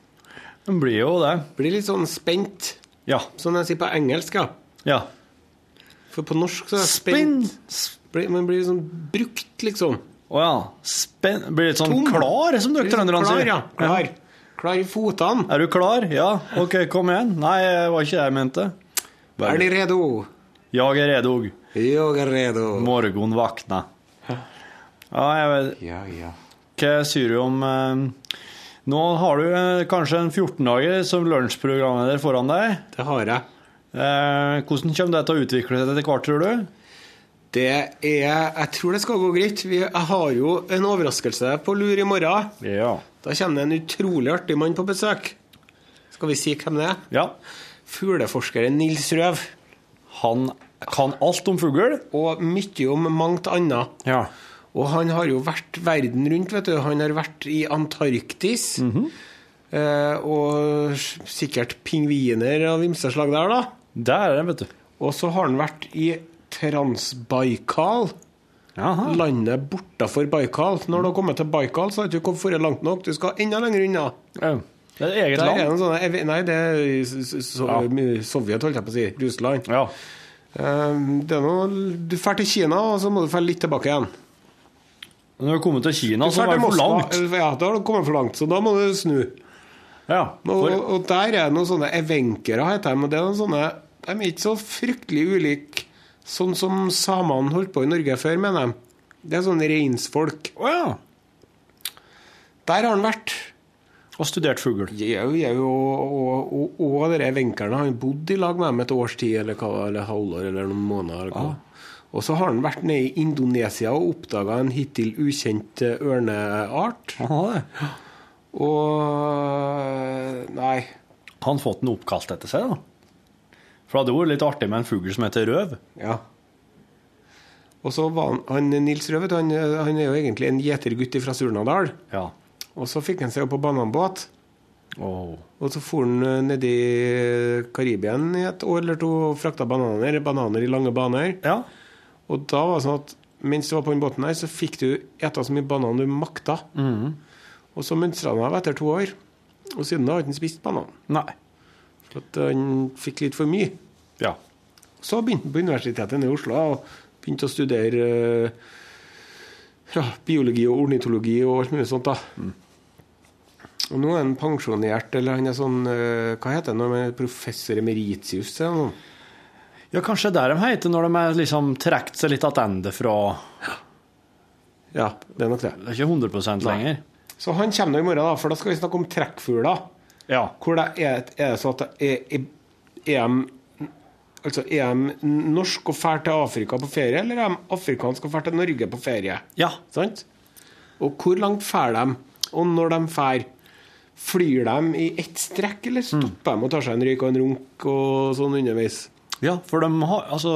Det blir jo det. Blir litt sånn spent, Ja. som jeg sier på engelsk. ja. Ja. For på norsk så er det spent blir, Man blir sånn brukt, liksom. Å ja. Spenn... Blir litt sånn Tom. klar, som dere trønderne Klar, sier. ja. Klar. Klar i fotene. Er du klar? Ja. OK, kom igjen. Nei, det var ikke det jeg mente. Er de redo? Jeg er redo. Jeg er redo. Morgen vakna. Ja, jeg vet Ja, ja. Hva sier du om eh, Nå har du eh, kanskje en 14 dager som lunsjprogramleder foran deg. Det har jeg. Eh, hvordan kommer det til å utvikle seg etter hvert, tror du? Det er Jeg tror det skal gå greit. Vi, jeg har jo en overraskelse på lur i morgen. Ja. Da kommer det en utrolig artig mann på besøk. Skal vi si hvem det er? ja. Fugleforskeren Nils Røv. Han kan alt om fugl. Og mye om mangt annet. Ja. Og han har jo vært verden rundt, vet du. Han har vært i Antarktis. eh, og sikkert pingviner av ymse slag der, da. Der er det, vet du. Og så har han vært i Transbaikal. Jaha. Landet bortafor Baikal. Når du har kommet til Baikal, så har du ikke kommet langt nok. Du skal enda lenger unna. Ja. Det er et eget Der land. sånne, nei, det er so s- Sovjet, holdt jeg på å si. Russland. Ja. Eh, Det er noe, du drar til Kina, og så må du dra litt tilbake igjen. Når du kommer til Kina, Du så er det for langt. Ja, da har du kommet for langt, så da må du snu. Ja. Og, For, og der er det noen sånne evenkere, heter de. Og det er noen sånne, de er ikke så fryktelig ulike sånn som samene holdt på i Norge før, mener de. Det er sånne reinsfolk. å ja. Der har han vært. Og studert fugl. Jau, jau, og, og, og, og dere evenkerne har han bodd i lag med dem et års tid, eller, hva, eller halvår, eller noen måneder. Eller hva. Og så har han vært nede i Indonesia og oppdaga en hittil ukjent eh, ørneart. Han har det. Og Nei. Han fått den oppkalt etter seg, da. For det hadde vært litt artig med en fugl som heter røv. Ja. Og så var han, han Nils Røv, han, han er jo egentlig en gjetergutt fra Surnadal. Ja. Og så fikk han seg opp på bananbåt. Oh. Og så for han nedi ned i Karibien i et år eller to og frakta bananer. Bananer i lange baner. Ja. Og da var det sånn at mens du var på den båten her, så fikk du ete så mye banan du makta. Og så mønstra han av etter to år. Og siden da har han ikke spist banan. Nei. For at han fikk litt for mye. Ja. Så begynte han på Universitetet i Oslo og begynte å studere eh, ja, biologi og ornitologi og alt mulig sånt. da. Og nå er han pensjonert, eller han er sånn eh, Hva heter han? professor emeritius? Eller noe? ja, kanskje det er det de heter når de er liksom trukket seg litt tilbake fra Ja, det er nok det. Det er ikke 100 lenger. Så han kommer nå i morgen, da, for da skal vi snakke om trekkfugler. Ja. Hvor det er, er det sånn at det er, er, er Altså, Er de norsk og drar til Afrika på ferie, eller er de afrikanske og drar til Norge på ferie? Ja. Sant? Og hvor langt drar de? Og når de drar, flyr de i ett strekk, eller stopper de og tar seg en røyk og en runk og sånn underveis? ja, for de har Altså,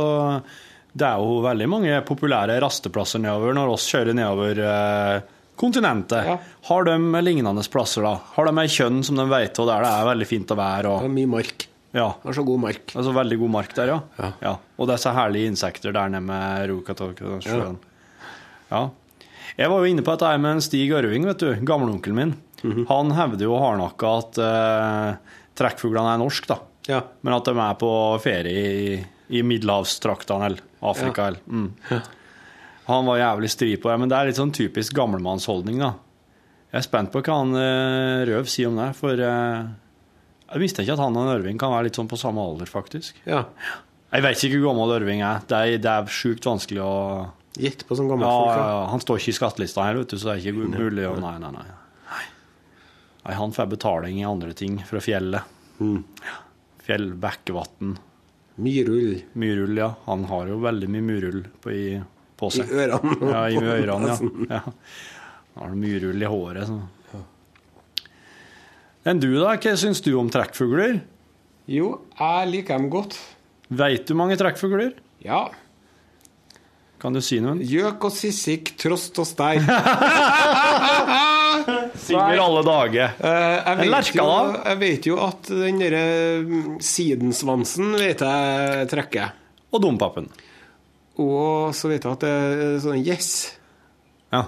det er jo veldig mange populære rasteplasser nedover når oss kjører nedover eh, kontinentet. Ja. Har de lignende plasser, da? Har de ei kjønn som de vet, og der det er veldig fint å være? Det er mye mark. Ja. Det er så god mark. Det er så veldig god mark der, ja. Ja. Og disse herlige insekter der nede med Rokatokasjøen. Ja. Jeg var jo inne på dette her med en Stig Ørving, vet du. Gamleonkelen min. Mhm. Han hevder jo hardnakka at eh, trekkfuglene er norsk, da. Ja. Men at de er på ferie i, i middelhavstraktene eller Afrika. Eller. Mm. Han var jævlig stri på det, men det er litt sånn typisk gammelmannsholdning, da. Jeg er spent på hva han eh, Røv sier om det, for eh, jeg visste ikke at han og Ørving kan være litt sånn på samme alder, faktisk. ja. Jeg vet ikke hvor gammel Ørving er. Det er, det er sjukt vanskelig å Gjett på sånn gammel ja, folk. ja. Han står ikke i skattelista her, vet du, så det er ikke mulig å Nei, nei, nei. Nei, han får betaling i andre ting fra fjellet. Mm. Fjell, bekkevatn, Myrull myrull, ja. Han har jo veldig mye myrull på, i, på i ørene. Ja, i ørene, ja. [LAUGHS] ja. Han har myrull i håret. Så. Enn du, da? Hva syns du om trekkfugler? Jo, jeg liker dem godt. Veit du mange trekkfugler? Ja. Kan du si noen? Gjøk og sissik, trost og stein. [LAUGHS] Synger alle dager. Uh, jeg, vet jo, da? jeg vet jo at den derre mm, sidensvansen vet jeg trekker. Og dompapen. Og så vet jeg at det er sånn yes. Ja.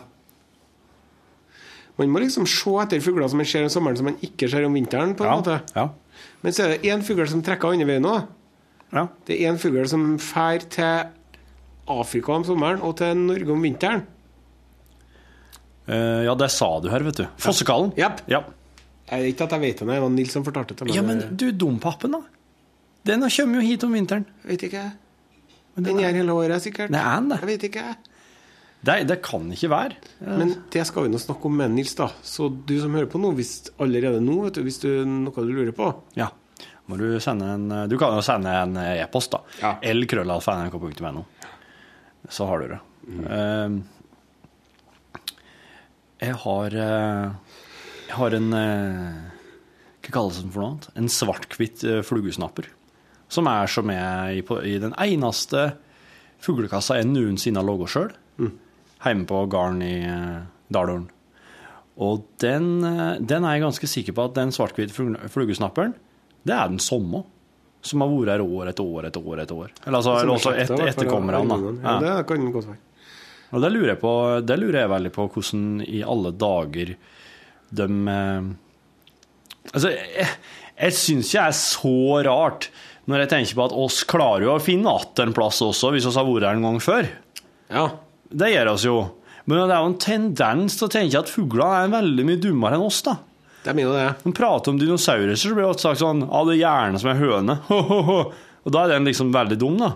Man må liksom se etter fugler som man ser om sommeren, som man ikke ser om vinteren. på en Ja. måte. ja. Men så er det én fugl som trekker andre veien òg. ja. Det er én fugl som drar til Afrika om sommeren og til Norge om vinteren. Uh, ja, det sa du her, vet du. Fossekallen. Japp. Ja. Jeg vet ikke at jeg vet det, det var Nils som fortalte det til meg. ja, men du, dompapen, da? Den kommer jo hit om vinteren. Jeg vet ikke. Den gjør hele året, sikkert. Det er den, det. Jeg vet ikke. Det, det kan ikke være. Men det skal vi nå snakke om med Nils, da. Så du som hører på nå, hvis allerede nå, vet du, hvis du noe du lurer på Ja. Må du sende en Du kan jo sende en e-post, da. Ja. lkrøllalfa.nrk.no. Så har du det. Eh, jeg har eh, Jeg har en eh, Hva kalles den for noe annet? En svart-hvitt flugesnapper. Som er som er i, på, i den eneste fuglekassa jeg noensinne har laga sjøl. Hjemme på gården i eh, Og den, eh, den er jeg ganske sikker på at den svart-hvite fluge- flugesnapperen, det er den samme. Som har vært her år etter år etter år. etter år. Eller altså, eller også et, etterkommerne. Ja, da. det kan godt være. Og det lurer, jeg på, det lurer jeg veldig på hvordan i alle dager de eh, Altså, jeg, jeg syns ikke det er så rart når jeg tenker på at oss klarer jo å finne igjen en plass også, hvis vi har vært her en gang før. Ja. Det gjør oss jo. Men det er jo en tendens til å tenke at fuglene er veldig mye dummere enn oss, da. Det er mye det. Når man prater om dinosaurer, så blir det sagt sånn Ja, det er hjernen som er høne. [LAUGHS] Og da er den liksom veldig dum, da.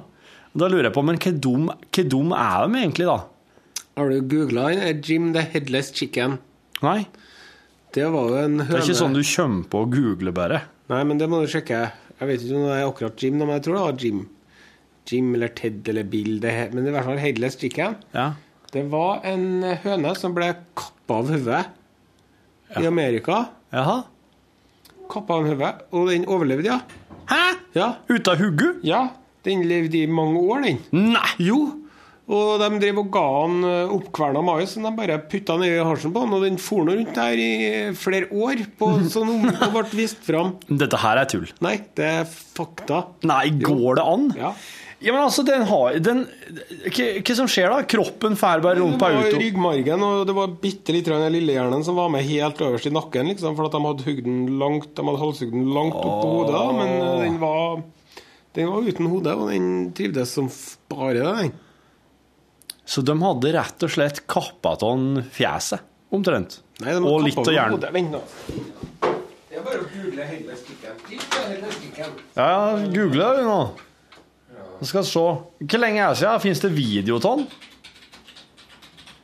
Og da lurer jeg på, men hvor dum, hva dum er de egentlig, da? Har du googla den? Jim the Headless Chicken. Nei? Det var jo en høne Det er ikke sånn du kommer på å google bare. Nei, men det må du sjekke. Jeg vet ikke om det er akkurat Jim, men jeg tror det var Jim. Jim eller Ted eller Bill. Det, men i hvert fall Headless Chicken. Ja. Det var en høne som ble kappa av hodet i Amerika. Jaha? Kappa av hodet, og den overlevde, ja. Hæ? Ja, av hugge? ja. Den levde i mange år, den. Nei! Jo. Og de drev og ga han eh, oppkverna mais som de bare putta ned i halsen på han. Og den for nå rundt der i flere år på [LAUGHS] sånn om- og ble vist fram. Dette her er tull. Nei, det er fakta. Nei, går det an? Ja. Ja, men altså, den har den, hva, hva som skjer da? Kroppen får bare rundt Det på var ryggmargen, og det var bitte litt den lillehjernen som var med helt øverst i nakken, liksom, for at de hadde hugd den langt De hadde halshugd den langt opp på hodet, da, men eh, den var Den var uten hode, og den trivdes som bare det. Så de hadde rett og slett kappa av fjeset, omtrent. Nei, de og litt av hjernen. hodet. Vent nå. Det er bare å google hele. Ja, ja, google det nå. Vi skal se. Hvor lenge er det siden? Fins det video av den?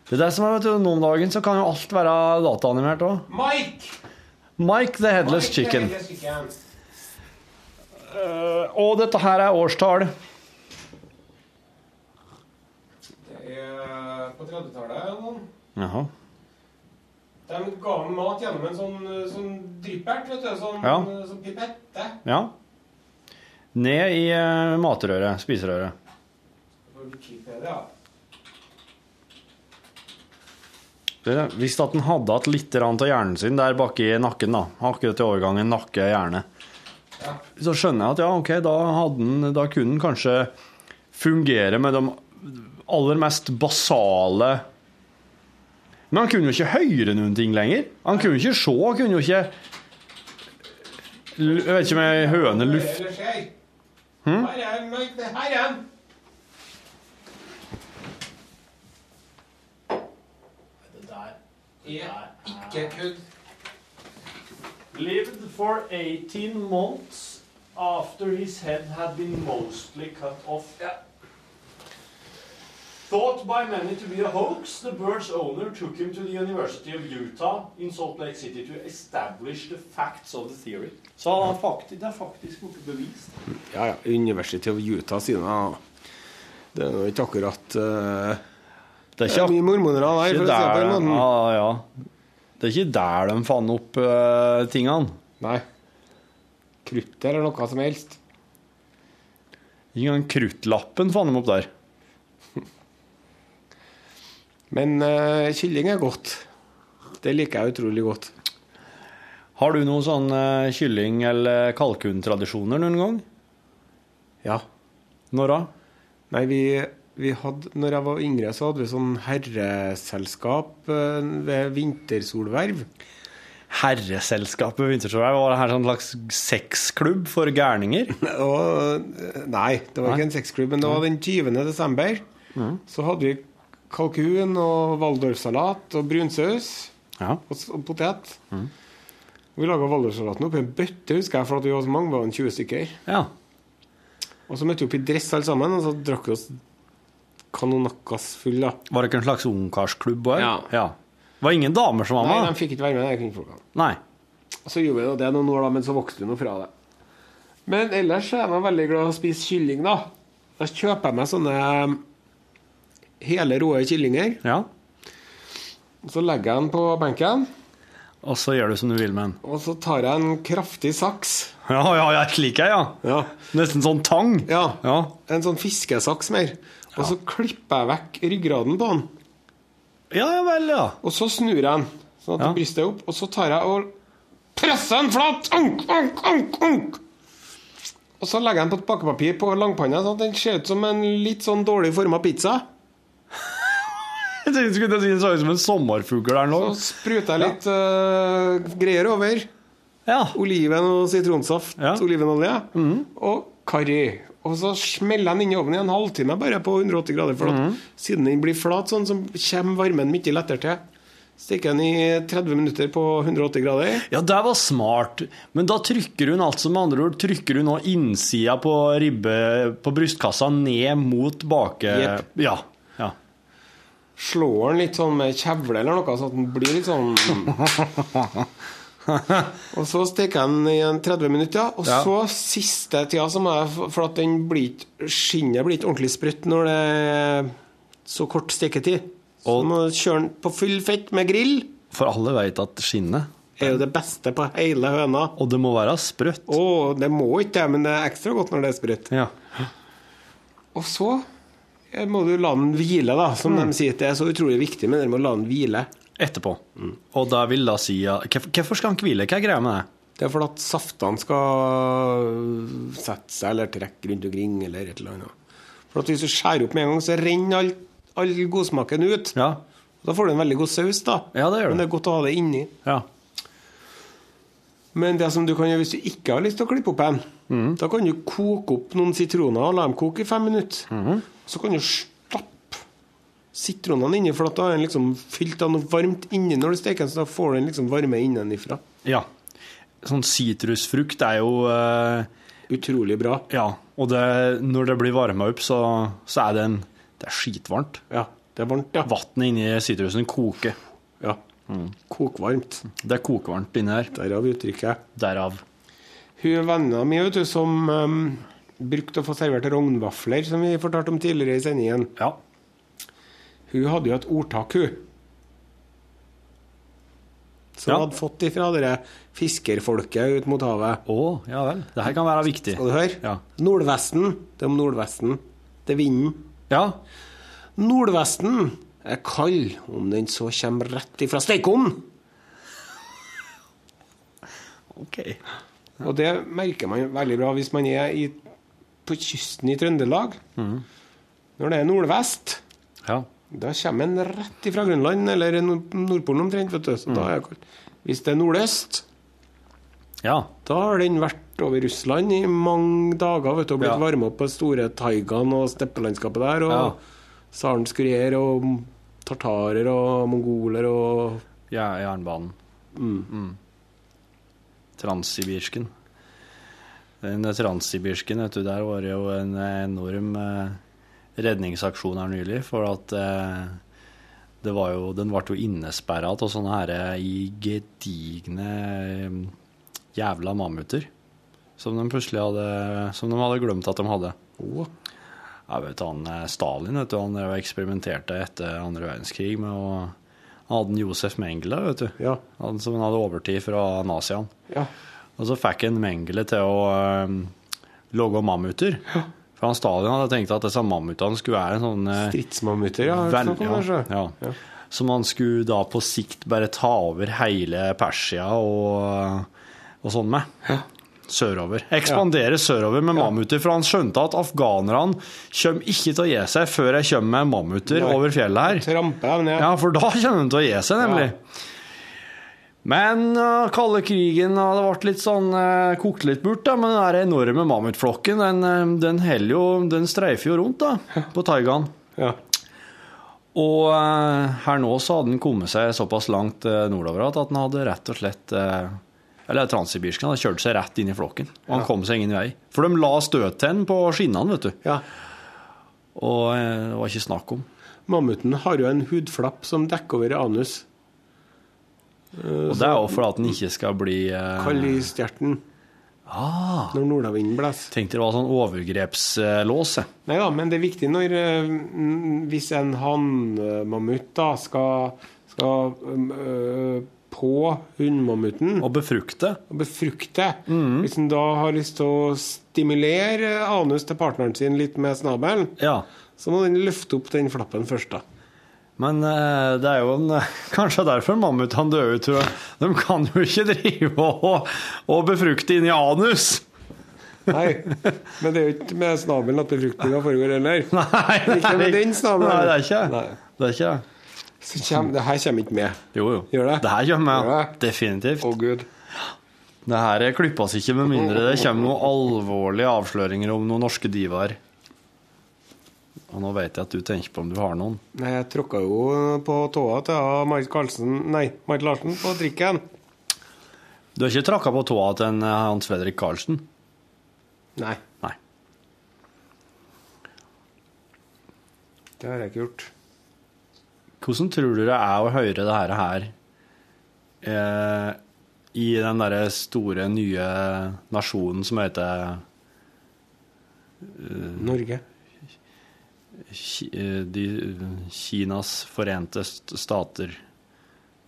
Det er det som er, vet du, Nå om dagen så kan jo alt være dataanimert òg. Mike! Mike the Headless Mike, Chicken. Headless Chicken. Uh, og dette her er årstall. Det er på 30-tallet. noen. Jaha. De ga meg mat gjennom en sånn, sånn dryppert, vet du. Sånn, Ja. sånn pipette. Ja. Ned i uh, matrøret, spiserøret. Hvis at den hadde hatt litt av hjernen sin der bak i nakken, da, akkurat i overgangen nakke-hjerne, så skjønner jeg at ja, ok, da, den, da kunne den kanskje fungere med de aller mest basale Men han kunne jo ikke høre noen ting lenger. Han kunne jo ikke se, han kunne jo ikke Jeg vet ikke om jeg høner luft. Hm? Her er Mike, det her er han. Det der er ikke kødd. Lived for 18 months after his head had been mostly cut off. Thought by many to be a hoax, the bird's owner took him to the University of Utah in Salt Lake City to establish the facts of the theory. Så faktisk, det er faktisk blitt bevist. Ja, ja. University of Utah, sine. Det er jo ikke akkurat uh, Det er er mye mormoner der, for ikke å si det på den måten. ja, ja. Det er ikke der de fant opp uh, tingene. Nei. Krutt eller noe som helst. Ikke engang kruttlappen fant de opp der. Men uh, kylling er godt. Det liker jeg utrolig godt. Har du noen sånn eh, kylling- eller kalkuntradisjoner noen gang? Ja. Når da? Nei, vi, vi hadde Når jeg var yngre, så hadde vi sånn herreselskap eh, ved vintersolverv. Herreselskapet Vintersolverv? Var det her sånn slags sexklubb for gærninger? [LAUGHS] Og, nei, det var ikke en sexklubb, men det var den 20. desember. Så hadde vi kalkun og waldorfsalat og brunsaus Ja. og, og potet. Og vi laga waldorfsalaten oppi en bøtte, husker jeg, for at vi var så mange, var en 20 stykker. ja. Og så møtte vi opp i dress alle sammen, og så drakk vi oss kanonakkas full, da. Var det ikke en slags ungkarsklubb òg? Ja. ja. Var ingen damer som var med? Nei, de fikk ikke være med, de kvinnfolkene. Nei. Og så gjorde vi det noen år, da, men så vokste vi nå fra det. Men ellers er jeg veldig glad i å spise kylling, da. Da kjøper jeg meg sånne hele rå kyllinger. Ja. Så legger jeg den på benken, Og så gjør du som du vil med den. og så tar jeg en kraftig saks. Ja, ja, ja, slik jeg, ja. Nesten sånn tang. Ja. Ja. En sånn fiskesaks mer. Og så klipper jeg vekk ryggraden på den. Ja, ja vel, ja. Og så snur jeg den, sånn at Ja. brystet er opp. Og så tar jeg og presser den flat. Unk, unk, unk, unk. Og så legger jeg den på et bakepapir på langpanna, sånn at den ser ut som en litt sånn dårlig forma pizza. Jeg skulle si den så ut som en sommerfugl der nå. Så spruter jeg litt uh, greier over. Ja. Oliven og sitronsaft, Ja. olivenolje og karri. Og så smeller den inn i ovnen i en halvtime bare på 180 grader. For at siden den blir flat sånn, så kommer varmen mye lettere til. Stikker den i 30 minutter på 180 grader. Ja, det var smart. Men da trykker hun altså med andre ord Trykker hun nå innsida på ribbe på brystkassa ned mot bake... Yep. Ja. Slår den litt sånn med kjevle eller noe, så at den blir litt sånn [LAUGHS] Og så steker jeg den i en 30 minutter, og Ja. så siste tida så må jeg For at den blir ikke Skinnet blir ikke ordentlig sprøtt når det er så kort steketid. Så Og- du kjøre den på full fett med grill. For alle vet at skinnet er jo det beste på hele høna. Og det må være sprøtt. Å, det må ikke det, men det er ekstra godt når det er sprøtt. Ja. Og så må du la den hvile, da. Som Mm. de sier, det er så utrolig viktig, men dere må la den hvile. Etterpå. Og da vil da si ja, hvorfor, hvorfor skal den hvile? Hva er greia med det? Det er fordi at saftene skal sette seg eller trekke rundt omkring, eller et eller annet. For at hvis du skjærer opp med en gang, så renner all, all godsmaken ut. Ja. Da får du en veldig god saus, da. Ja, det gjør Men det er godt å ha det inni. Ja. Men det som du kan gjøre hvis du ikke har lyst til å klippe opp en, Da kan du koke opp noen sitroner og la dem koke i fem minutter. Mhm. Så kan du stappe sitronene inni, for da er den liksom fylt av noe varmt inni når du steker den, så da får den liksom varme innenfra. ja. Sånn sitrusfrukt er jo uh, Utrolig bra. Ja. Og det, når det blir varma opp, så, så er det en Det er skitvarmt. Ja, det er varmt, ja. Vannet inni sitrusen koker. ja. Kokvarmt. Det er kokvarmt inni her. Derav uttrykket. Derav. Hun venninna mi vet du, som um, brukte å få servert rognvafler, som vi fortalte om tidligere i sendingen, Ja. hun hadde jo et ordtak, hun. Som Ja. hadde fått ifra dere fiskerfolket ut mot havet. Å, ja vel. Det her kan være viktig. Skal du høre? Ja. Nordvesten. Det er om nordvesten. Det er vinden. Ja. Nordvesten er kald om den så kommer rett ifra stekeovnen. OK. Og det merker man veldig bra hvis man er i, på kysten i Trøndelag. Når det er nordvest, Ja. da kommer en rett ifra Grønland eller Nordpolen omtrent. vet du. Så da er det kaldt. Hvis det er nordøst, Ja. da har den vært over Russland i mange dager vet du, og blitt Ja. varma opp på store taigaen og steppelandskapet der. Og Ja. sarenskurier og tartarer og mongoler og ja jernbanen. Mm. Mm. Transsibirsken. Den transsibirsken, vet du, der var det jo en enorm eh, redningsaksjon her nylig, for at eh, det var jo, den ble jo innesperra av sånne her eh, i gedigne jævla mammuter. Som de plutselig hadde Som de hadde glemt at de hadde. Oh. Jeg vet han Stalin vet du, han eksperimenterte etter andre verdenskrig med å hadde Josef Mengele, vet du. Ja. Han som han hadde overtid fra naziene. ja. Og så fikk han Mengele til å um, lage mammuter. For han Stalin hadde tenkt at disse mammutene skulle være en sånn eh, Stridsmammuter, ja. vel- ja, ja. Ja. Som han skulle da på sikt bare ta over hele Persia og, og sånn med. Sørover. Ekspandere sørover med mammuter, for han skjønte at afghanerne kommer ikke til å gi seg før jeg kommer med mammuter Nei. over fjellet her. Trampe ja. Ja, for da kommer de til å gi seg, nemlig. Men uh, kalde krigen hadde vært litt sånn uh, kokt litt bort, da, men den enorme mammutflokken, den, uh, den, jo, den streifer jo rundt da, på taigaen. Ja. Og eh, her nå så hadde den kommet seg såpass langt eh, nordover at den hadde rett og slett eh, Eller transsibirsken han kjørte seg rett inn i flokken, og han kom seg ingen vei. For de la støttenn på skinnene, vet du. Ja. Og eh, det var ikke snakk om. Mammuten har jo en hudflapp som dekker over anus. Og det er jo for at den ikke skal bli eh, Kald i stjerten ah, når nordavinden blåser. Tenkte det var sånn overgrepslås. Nei da, men det er viktig når eh, Hvis en hannmammut da skal, skal øh, på hunnmammuten Og befrukte. og befrukte Mm. Hvis en da har lyst til å stimulere anus til partneren sin litt med snabelen, Ja. så må den løfte opp den flappen først, da. Men eh, det er jo en, [LAUGHS] kanskje derfor mammutene dør ut. tror jeg. De kan jo ikke [LAUGHS] drive og, og befrukte inni anus. Nei, men det er jo ikke med snabelen at befruktninga foregår heller. [LAUGHS] Nei, Ikke med den snabelen. Nei, det er ikke det. Er ikke det. Så kommer det her kommer ikke med. Jo, jo. Gjør det? Det her kommer med. Definitivt. Å, gud. Det her klippes ikke med mindre det kommer noen alvorlige avsløringer om noen norske divaer. Og nå vet jeg at du tenker på om du har noen. Nei, jeg tråkka jo på tåa til Marit Karlsen Nei, Marit Larsen på trikken. Du har ikke tråkka på tåa til en eh, Hans Fredrik Karlsen? Nei, Nei. det har jeg ikke gjort. Hvordan tror du det er å høre det her, her eh, i den derre store, nye nasjonen som heter Norge. Eh, de, Kinas forente stater?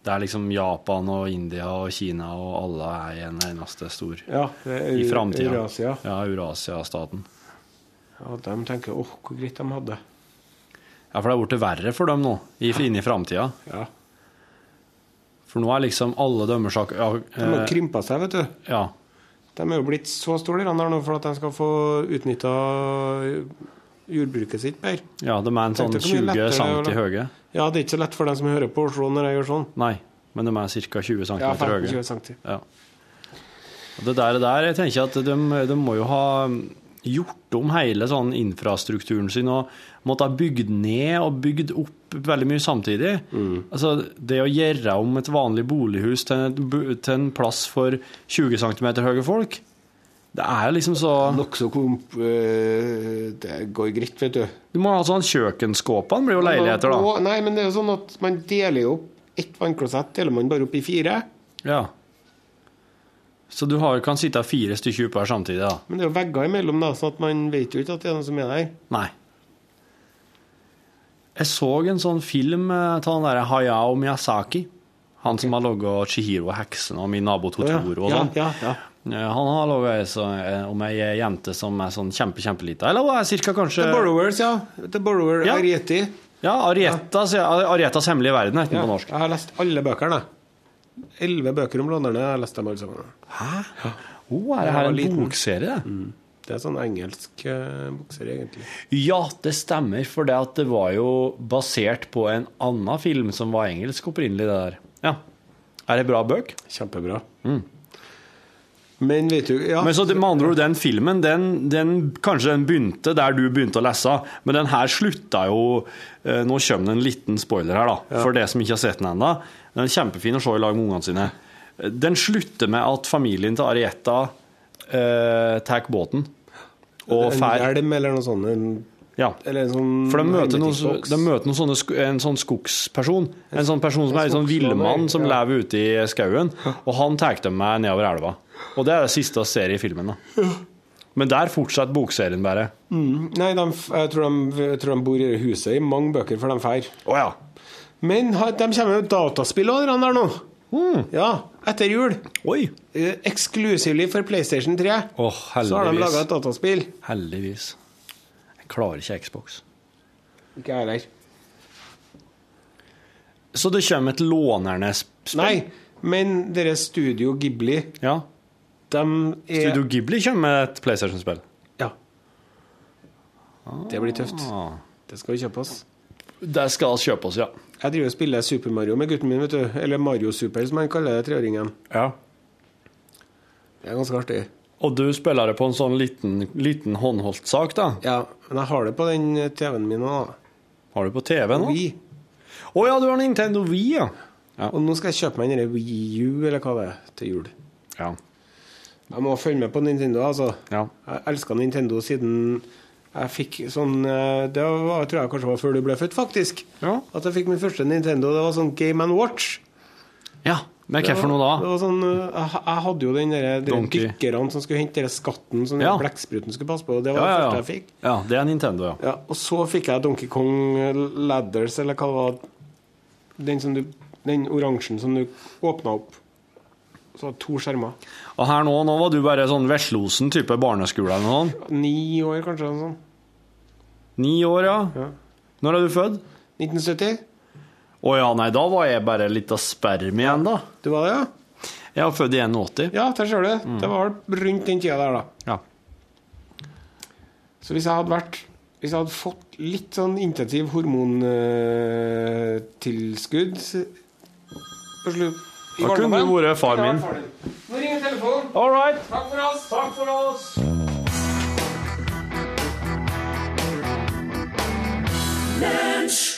Det er liksom Japan og India og Kina, og alle er i en eneste stor Ja, I framtida. Eurasia. Ja, Eurasia-staten. Ja, de tenker åh, hvor greit de hadde. Ja, for det er blitt verre for dem nå, inn i framtida. Ja. For nå er liksom alle dømmersak... Ja, De har eh, krympa seg, vet du. ja. De er jo blitt så store de nå for at de skal få utnytta jordbruket sitt bedre. ja, de er en sånn Tenkte hvor mye 20 cm høye. Ja, det er ikke så lett for dem som hører på Oslo når jeg gjør sånn. Nei, men de er ca. 20 cm Ja, høye. Ja, 20 cm. Ja. Og det der, der, jeg tenker at de, de må jo ha gjort om hele sånn infrastrukturen sin og måtte ha bygd ned og bygd opp veldig mye samtidig. Altså, det å gjøre om et vanlig bolighus til, et, til en plass for 20 cm høye folk, det er liksom så Nokså komp... øh, det går greit, vet du. Du må ha sånn Kjøkkenskåpene blir jo leiligheter, da. Nei, men det er jo sånn at man deler jo opp ett vannklosett deler man bare opp i fire. Ja. Så du har, kan sitte fire stykker oppe her samtidig, da? Men det er jo vegger imellom, da, sånn at man vet jo ikke at det er noen som er der. Nei. Jeg så en sånn film eh, av han derre Hayao Miyazaki. Han som har laga 'Chihiro og heksen' og 'Min nabo Totoro' og sånn. ja, ja. ja. Han har laga om ei jente som er sånn kjempe, kjempelita. Eller hva er cirka kanskje The Borrowers, ja. The Borrower Ja. Arieti. Ja, Arietas, Arietas hemmelige verden heter den på norsk. jeg har lest alle bøkene. Elleve bøker om lånerne. Jeg har lest dem alle sammen. Hæ? Oh, er det her en bokserie? det? Det er sånn engelsk uh, bokserie, egentlig. Ja, det stemmer, for det, at det var jo basert på en annen film som var engelsk opprinnelig, det der. Ja. Er det bra bøk? Kjempebra. Men vet du ja. Men så det- med andre ord, den filmen, den, den, kanskje den begynte der du begynte å lese, men den her slutta jo eh, Nå kommer det en liten spoiler her, da, for det som ikke har sett den ennå. Den er kjempefin å se i lag med ungene sine. Den slutter med at familien til Arietta eh, tar båten og en fær hjelm eller noe sånt. En, Ja. eller en sånn For de møter, noen, de møter noen sånne, en sånn skogsperson. En sånn person som er en sånn villmann som ja. lever ute i skauen. Og han tar dem med nedover elva. Og det er det siste vi ser i filmen. da. Men der fortsetter bokserien bare. Nei, de, jeg, tror de, jeg tror de bor i huset i mange bøker før de drar. Oh, ja. Men de kommer med dataspill òg, de der nå. Mm. Ja, etter jul. Oi. Uh, for PlayStation 3. Åh, Så har de laga et dataspill. Heldigvis. Jeg klarer ikke Xbox. Ikke jeg heller. Så det kommer et lånernes spill? Nei, men deres Studio Ghibli, Ja. De er Studio Ghibli kommer med et PlayStation-spill. Ja. Det blir tøft. Ah. Det skal vi kjøpe oss. Det skal vi kjøpe oss, ja. Jeg driver og spiller Super Mario med gutten min, vet du. Eller Mario Super, som han kaller det, treåringen. ja. Det er ganske artig. Og du spiller det på en sånn liten, liten håndholdt sak, da? Ja, men jeg har det på den TV-en min nå. da. Har du på TV nå? Wii. Å ja, du har Nintendo Wii, ja. Ja. Og nå skal jeg kjøpe meg en Wii U, eller hva det er, til jul. Ja. Jeg må følge med på Nintendo, altså. Ja. Jeg elska Nintendo siden jeg fikk sånn eh, Det var, tror jeg kanskje var før du ble født, faktisk. Ja. At jeg fikk min første Nintendo. Det var sånn Game and Watch. ja. Men hva for noe Det da? var sånn, eh, jeg, jeg hadde jo den der, de dykkerne som skulle hente den skatten som Ja. blekkspruten skulle passe på. Det var Ja, det første jeg fikk. Ja, det er Nintendo, ja. Ja, og så fikk jeg Donkey Kong Ladders, eller hva det var. Den, som du, den oransjen som du åpna opp. Så var det to skjermer. Og her nå, nå var du bare sånn veslosen type barneskole eller noe sånt. Ni år, kanskje. eller Sånn. Ni år, ja. Ja. Når er du født? 1970. Å ja, nei, da var jeg bare litt av sperm igjen, da. Du var det, ja? Jeg var født i 81. Ja, der ser du. Det var rundt den tida der, da. Ja. Så hvis jeg hadde vært Hvis jeg hadde fått litt sånn intensiv hormontilskudd på slutt Da kunne du vært far min. Nå ringer telefonen. All right. Takk for oss. Takk for oss. Lunsj!